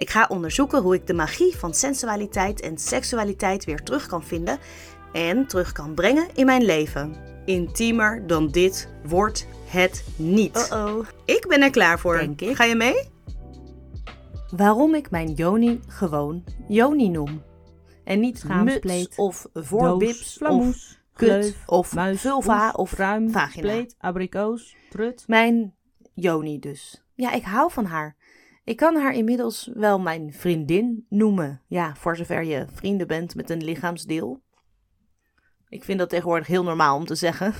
Ik ga onderzoeken hoe ik de magie van sensualiteit en seksualiteit weer terug kan vinden en terug kan brengen in mijn leven. Intiemer dan dit wordt het niet. Uh-oh. Ik ben er klaar voor. Denk ik. Ga je mee? Waarom ik mijn Joni gewoon Joni noem. En niet Schaamspleet, of voorbips of kut of muis, vulva oef, of ruim, vagina. spleet, abrikoos, trut. Mijn Joni dus. Ja, ik hou van haar. Ik kan haar inmiddels wel mijn vriendin noemen. Ja, voor zover je vrienden bent met een lichaamsdeel. Ik vind dat tegenwoordig heel normaal om te zeggen.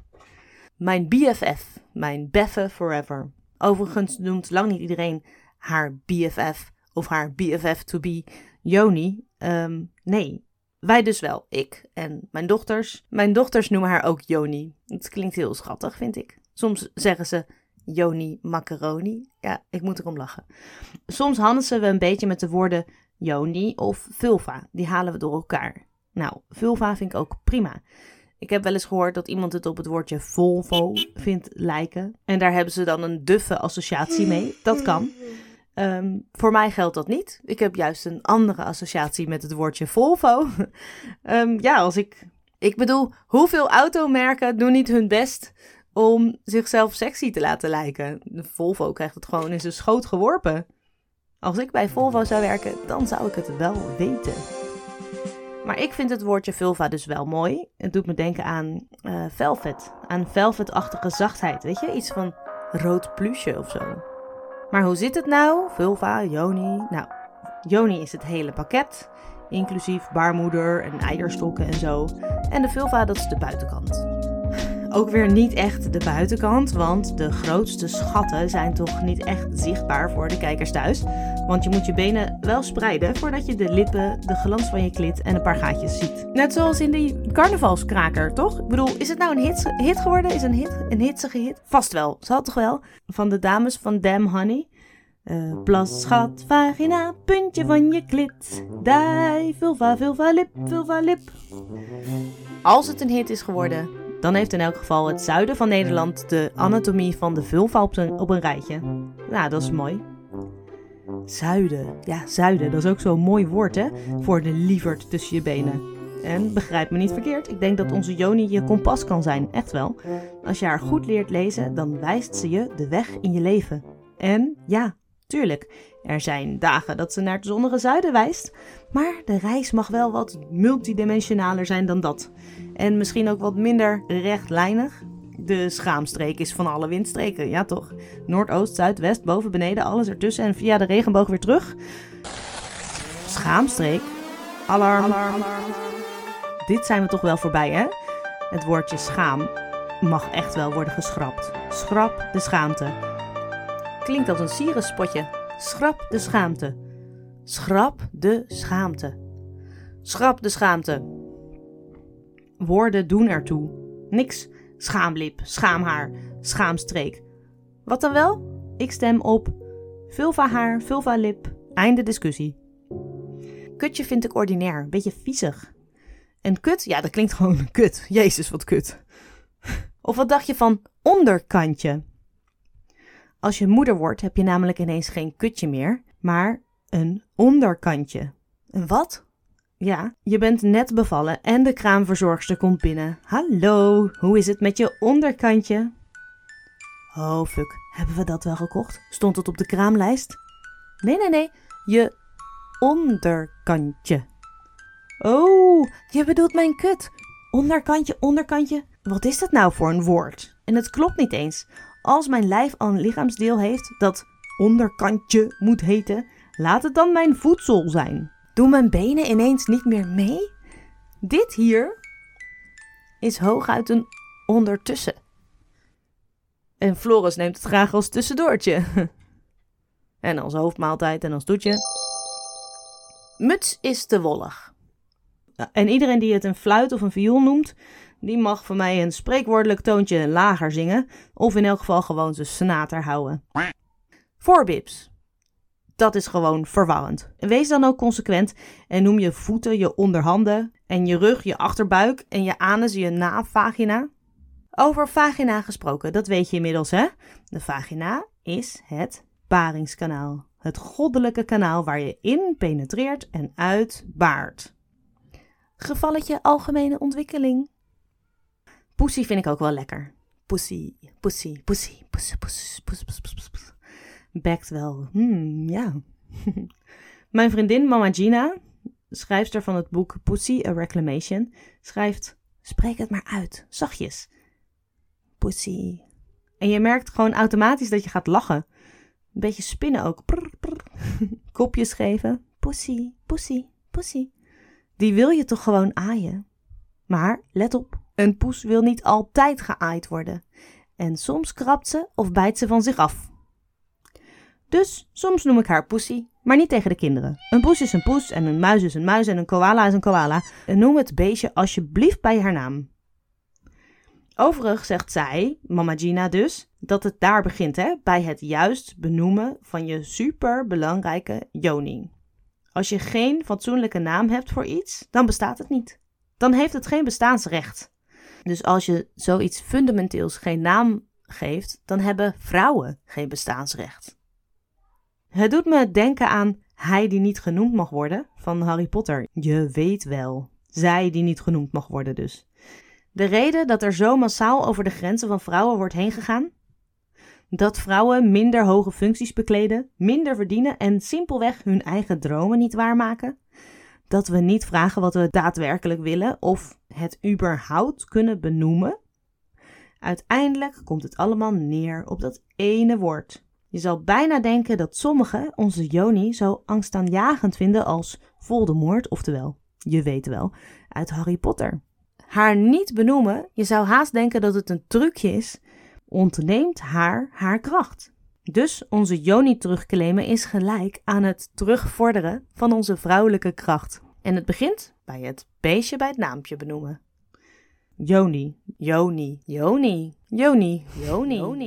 mijn BFF, mijn Beffe Forever. Overigens noemt lang niet iedereen haar BFF of haar BFF to be Joni. Ehm, nee, wij dus wel, ik en mijn dochters. Mijn dochters noemen haar ook Joni. Het klinkt heel schattig, vind ik. Soms zeggen ze Joni macaroni. Ja, ik moet erom lachen. Soms handelen we een beetje met de woorden Joni of vulva. Die halen we door elkaar. Nou, vulva vind ik ook prima. Ik heb wel eens gehoord dat iemand het op het woordje Volvo vindt lijken. En daar hebben ze dan een duffe associatie mee. Dat kan. Ehm, voor mij geldt dat niet. Ik heb juist een andere associatie met het woordje Volvo. Ehm, ja, als ik. Ik bedoel, hoeveel automerken doen niet hun best om zichzelf sexy te laten lijken? De Volvo krijgt het gewoon in zijn schoot geworpen. Als ik bij Volvo zou werken, dan zou ik het wel weten. Maar ik vind het woordje vulva dus wel mooi. Het doet me denken aan eh, velvet. Aan velvetachtige zachtheid. Weet je, iets van rood pluche of zo. Maar hoe zit het nou? Vulva, Joni. Nou, Joni is het hele pakket. Inclusief baarmoeder en eierstokken en zo. En de vulva, dat is de buitenkant. Ook weer niet echt de buitenkant, want de grootste schatten zijn toch niet echt zichtbaar voor de kijkers thuis. Want je moet je benen wel spreiden voordat je de lippen, de glans van je klit en een paar gaatjes ziet. Net zoals in die carnavalskraker, toch? Ik bedoel, is het nou een hit, hit geworden? Is een hit een hitsige hit? Vast wel, zal toch wel? Van de dames van Damn Honey. Eh, plas, schat, vagina, puntje van je klit. Dij, vulva, vulva, lip, vulva, lip. Als het een hit is geworden, dan heeft in elk geval het zuiden van Nederland de anatomie van de vulva op, een rijtje. Nou, dat is mooi. Zuiden. Ja, zuiden. Dat is ook zo'n mooi woord, hè? Voor de lieverd tussen je benen. En begrijp me niet verkeerd, ik denk dat onze Joni je kompas kan zijn. Echt wel. Als je haar goed leert lezen, dan wijst ze je de weg in je leven. En ja, tuurlijk, er zijn dagen dat ze naar het zonnige zuiden wijst. Maar de reis mag wel wat multidimensionaler zijn dan dat. En misschien ook wat minder rechtlijnig. De schaamstreek is van alle windstreken, ja toch? Noordoost, zuid, west, boven, beneden, alles ertussen en via de regenboog weer terug. Schaamstreek? Alarm. Dit zijn we toch wel voorbij, hè? Het woordje schaam mag echt wel worden geschrapt. Schrap de schaamte. Klinkt als een sierenspotje. Schrap de schaamte. Schrap de schaamte. Schrap de schaamte. Woorden doen ertoe. Niks schaamlip, schaamhaar, schaamstreek. Wat dan wel? Ik stem op vulva haar, vulva lip. Einde discussie. Kutje vind ik ordinair, beetje viezig. En kut, ja, dat klinkt gewoon kut. Jezus, wat kut. Of wat dacht je van onderkantje? Als je moeder wordt, heb je namelijk ineens geen kutje meer, maar een onderkantje. Een wat? Ja, je bent net bevallen en de kraamverzorgster komt binnen. Hallo, hoe is het met je onderkantje? Oh, fuck. Hebben we dat wel gekocht? Stond het op de kraamlijst? Nee, nee, nee. Je onderkantje. Oh, je bedoelt mijn kut. Onderkantje, onderkantje. Wat is dat nou voor een woord? En het klopt niet eens. Als mijn lijf al een lichaamsdeel heeft dat onderkantje moet heten, laat het dan mijn voedsel zijn. Doen mijn benen ineens niet meer mee? Dit hier is hooguit een ondertussen. En Floris neemt het graag als tussendoortje. En als hoofdmaaltijd en als toetje. Muts is te wollig. En iedereen die het een fluit of een viool noemt, die mag van mij een spreekwoordelijk toontje lager zingen. Of in elk geval gewoon zijn snater houden. Voorbips. Dat is gewoon verwarrend. Wees dan ook consequent en noem je voeten je onderhanden en je rug je achterbuik en je anus je navagina. Over vagina gesproken, dat weet je inmiddels hè? De vagina is het baringskanaal. Het goddelijke kanaal waar je in penetreert en uit baart. Gevalletje algemene ontwikkeling. Poesie vind ik ook wel lekker. Poesie, poesie, poesie, poesie, poesie, poesie, poesie, poesie. Bekt wel. Hmm, ja. Mijn vriendin Mama Gina, schrijfster van het boek Pussy A Reclamation, schrijft: Spreek het maar uit, zachtjes. Pussy. En je merkt gewoon automatisch dat je gaat lachen. Een beetje spinnen ook. Kopjes geven. Pussy, pussy, pussy. Die wil je toch gewoon aaien? Maar let op, een poes wil niet altijd geaaid worden. En soms krabt ze of bijt ze van zich af. Dus soms noem ik haar poesie, maar niet tegen de kinderen. Een poes is een poes en een muis is een muis en een koala is een koala. En noem het beestje alsjeblieft bij haar naam. Overigens zegt zij, mama Gina dus, dat het daar begint, hè, bij het juist benoemen van je superbelangrijke yoni. Als je geen fatsoenlijke naam hebt voor iets, dan bestaat het niet. Dan heeft het geen bestaansrecht. Dus als je zoiets fundamenteels geen naam geeft, dan hebben vrouwen geen bestaansrecht. Het doet me denken aan Hij die niet genoemd mag worden van Harry Potter. Je weet wel. Zij die niet genoemd mag worden dus. De reden dat er zo massaal over de grenzen van vrouwen wordt heen gegaan? Dat vrouwen minder hoge functies bekleden, minder verdienen en simpelweg hun eigen dromen niet waarmaken? Dat we niet vragen wat we daadwerkelijk willen of het überhaupt kunnen benoemen? Uiteindelijk komt het allemaal neer op dat ene woord. Je zal bijna denken dat sommigen onze Joni zo angstaanjagend vinden als Voldemort, oftewel, je weet wel, uit Harry Potter. Haar niet benoemen, je zou haast denken dat het een trucje is, ontneemt haar haar kracht. Dus onze Joni terugclaimen is gelijk aan het terugvorderen van onze vrouwelijke kracht. En het begint bij het beestje bij het naampje benoemen. Joni, Joni, Joni, Joni, Joni, Joni.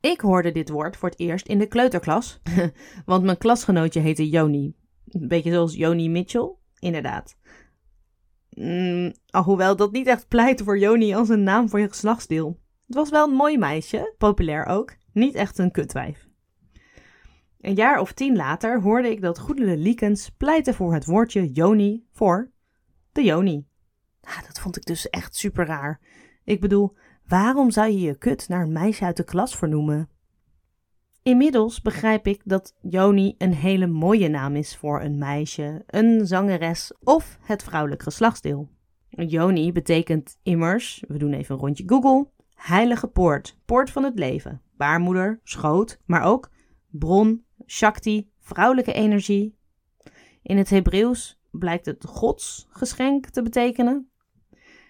Ik hoorde dit woord voor het eerst in de kleuterklas, want mijn klasgenootje heette Joni. Een beetje zoals Joni Mitchell, inderdaad. Mm, alhoewel dat niet echt pleit voor Joni als een naam voor je geslachtsdeel. Het was wel een mooi meisje, populair ook, niet echt een kutwijf. Een jaar of tien later hoorde ik dat Goedele Liekens pleitte voor het woordje Joni voor de Joni. Ah, dat vond ik dus echt super raar. Ik bedoel, waarom zou je je kut naar een meisje uit de klas vernoemen? Inmiddels begrijp ik dat Joni een hele mooie naam is voor een meisje, een zangeres of het vrouwelijk geslachtsdeel. Joni betekent immers, we doen even een rondje Google, heilige poort, poort van het leven, baarmoeder, schoot, maar ook bron, shakti, vrouwelijke energie. In het Hebreeuws blijkt het godsgeschenk te betekenen.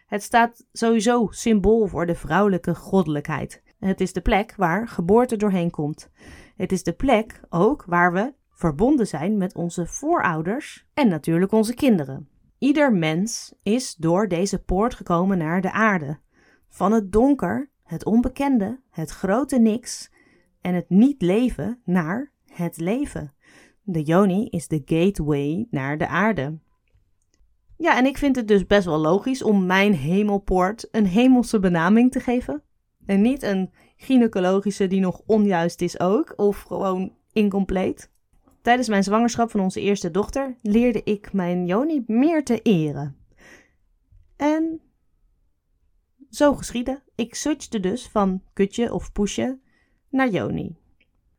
Het staat sowieso symbool voor de vrouwelijke goddelijkheid. Het is de plek waar geboorte doorheen komt. Het is de plek ook waar we verbonden zijn met onze voorouders en natuurlijk onze kinderen. Ieder mens is door deze poort gekomen naar de aarde. Van het donker, het onbekende, het grote niks en het niet leven naar het leven. De Yoni is de gateway naar de aarde. Ja, en ik vind het dus best wel logisch om mijn hemelpoort een hemelse benaming te geven. En niet een gynaecologische die nog onjuist is ook, of gewoon incompleet. Tijdens mijn zwangerschap van onze eerste dochter leerde ik mijn Joni meer te eren. En zo geschiedde. Ik switchte dus van kutje of poesje naar Joni.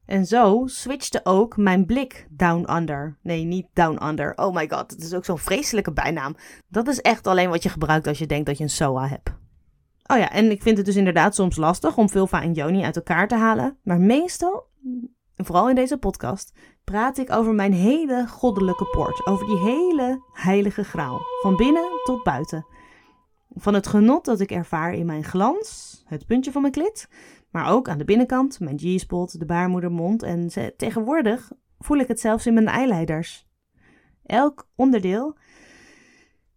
En zo switchte ook mijn blik down under. Nee, niet down under. Oh my god, het is ook zo'n vreselijke bijnaam. Dat is echt alleen wat je gebruikt als je denkt dat je een SOA hebt. Oh ja, en ik vind het dus inderdaad soms lastig om vulva en Joni uit elkaar te halen. Maar meestal, vooral in deze podcast, praat ik over mijn hele goddelijke poort. Over die hele heilige graal. Van binnen tot buiten. Van het genot dat ik ervaar in mijn glans, het puntje van mijn klit. Maar ook aan de binnenkant, mijn G-spot, de baarmoedermond. En tegenwoordig voel ik het zelfs in mijn eileiders. Elk onderdeel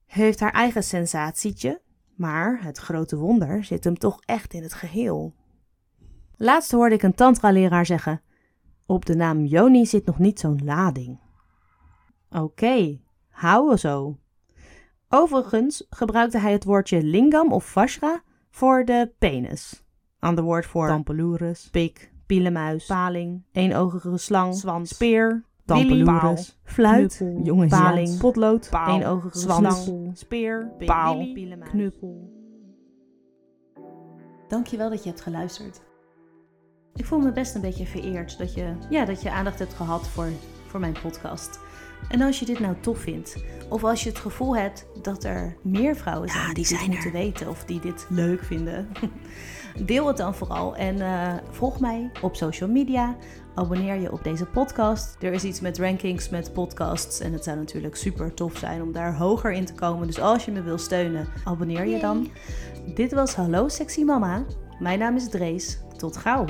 heeft haar eigen sensatietje, maar het grote wonder zit hem toch echt in het geheel. Laatst hoorde ik een tantra-leraar zeggen: Op de naam Joni zit nog niet zo'n lading. Oké, okay, houden zo. Overigens gebruikte hij het woordje lingam of vajra voor de penis. Ander woord voor tampelurus, pik, pielenmuis, paling, eenogige slang, zwans, speer, tampelurus, fluit, jongens, paling, potlood, paal, eenogige zwans, speer, paal, knuppel. Dankjewel dat je hebt geluisterd. Ik voel me best een beetje vereerd dat je, ja, dat je aandacht hebt gehad voor, voor mijn podcast. En als je dit nou tof vindt, of als je het gevoel hebt dat er meer vrouwen zijn die, die dit moeten weten of die dit leuk vinden, deel het dan vooral en uh, volg mij op social media. Abonneer je op deze podcast. Er is iets met rankings met podcasts en het zou natuurlijk super tof zijn om daar hoger in te komen. Dus als je me wil steunen, abonneer je dan. Dit was Hallo Sexy Mama. Mijn naam is Drees. Tot gauw.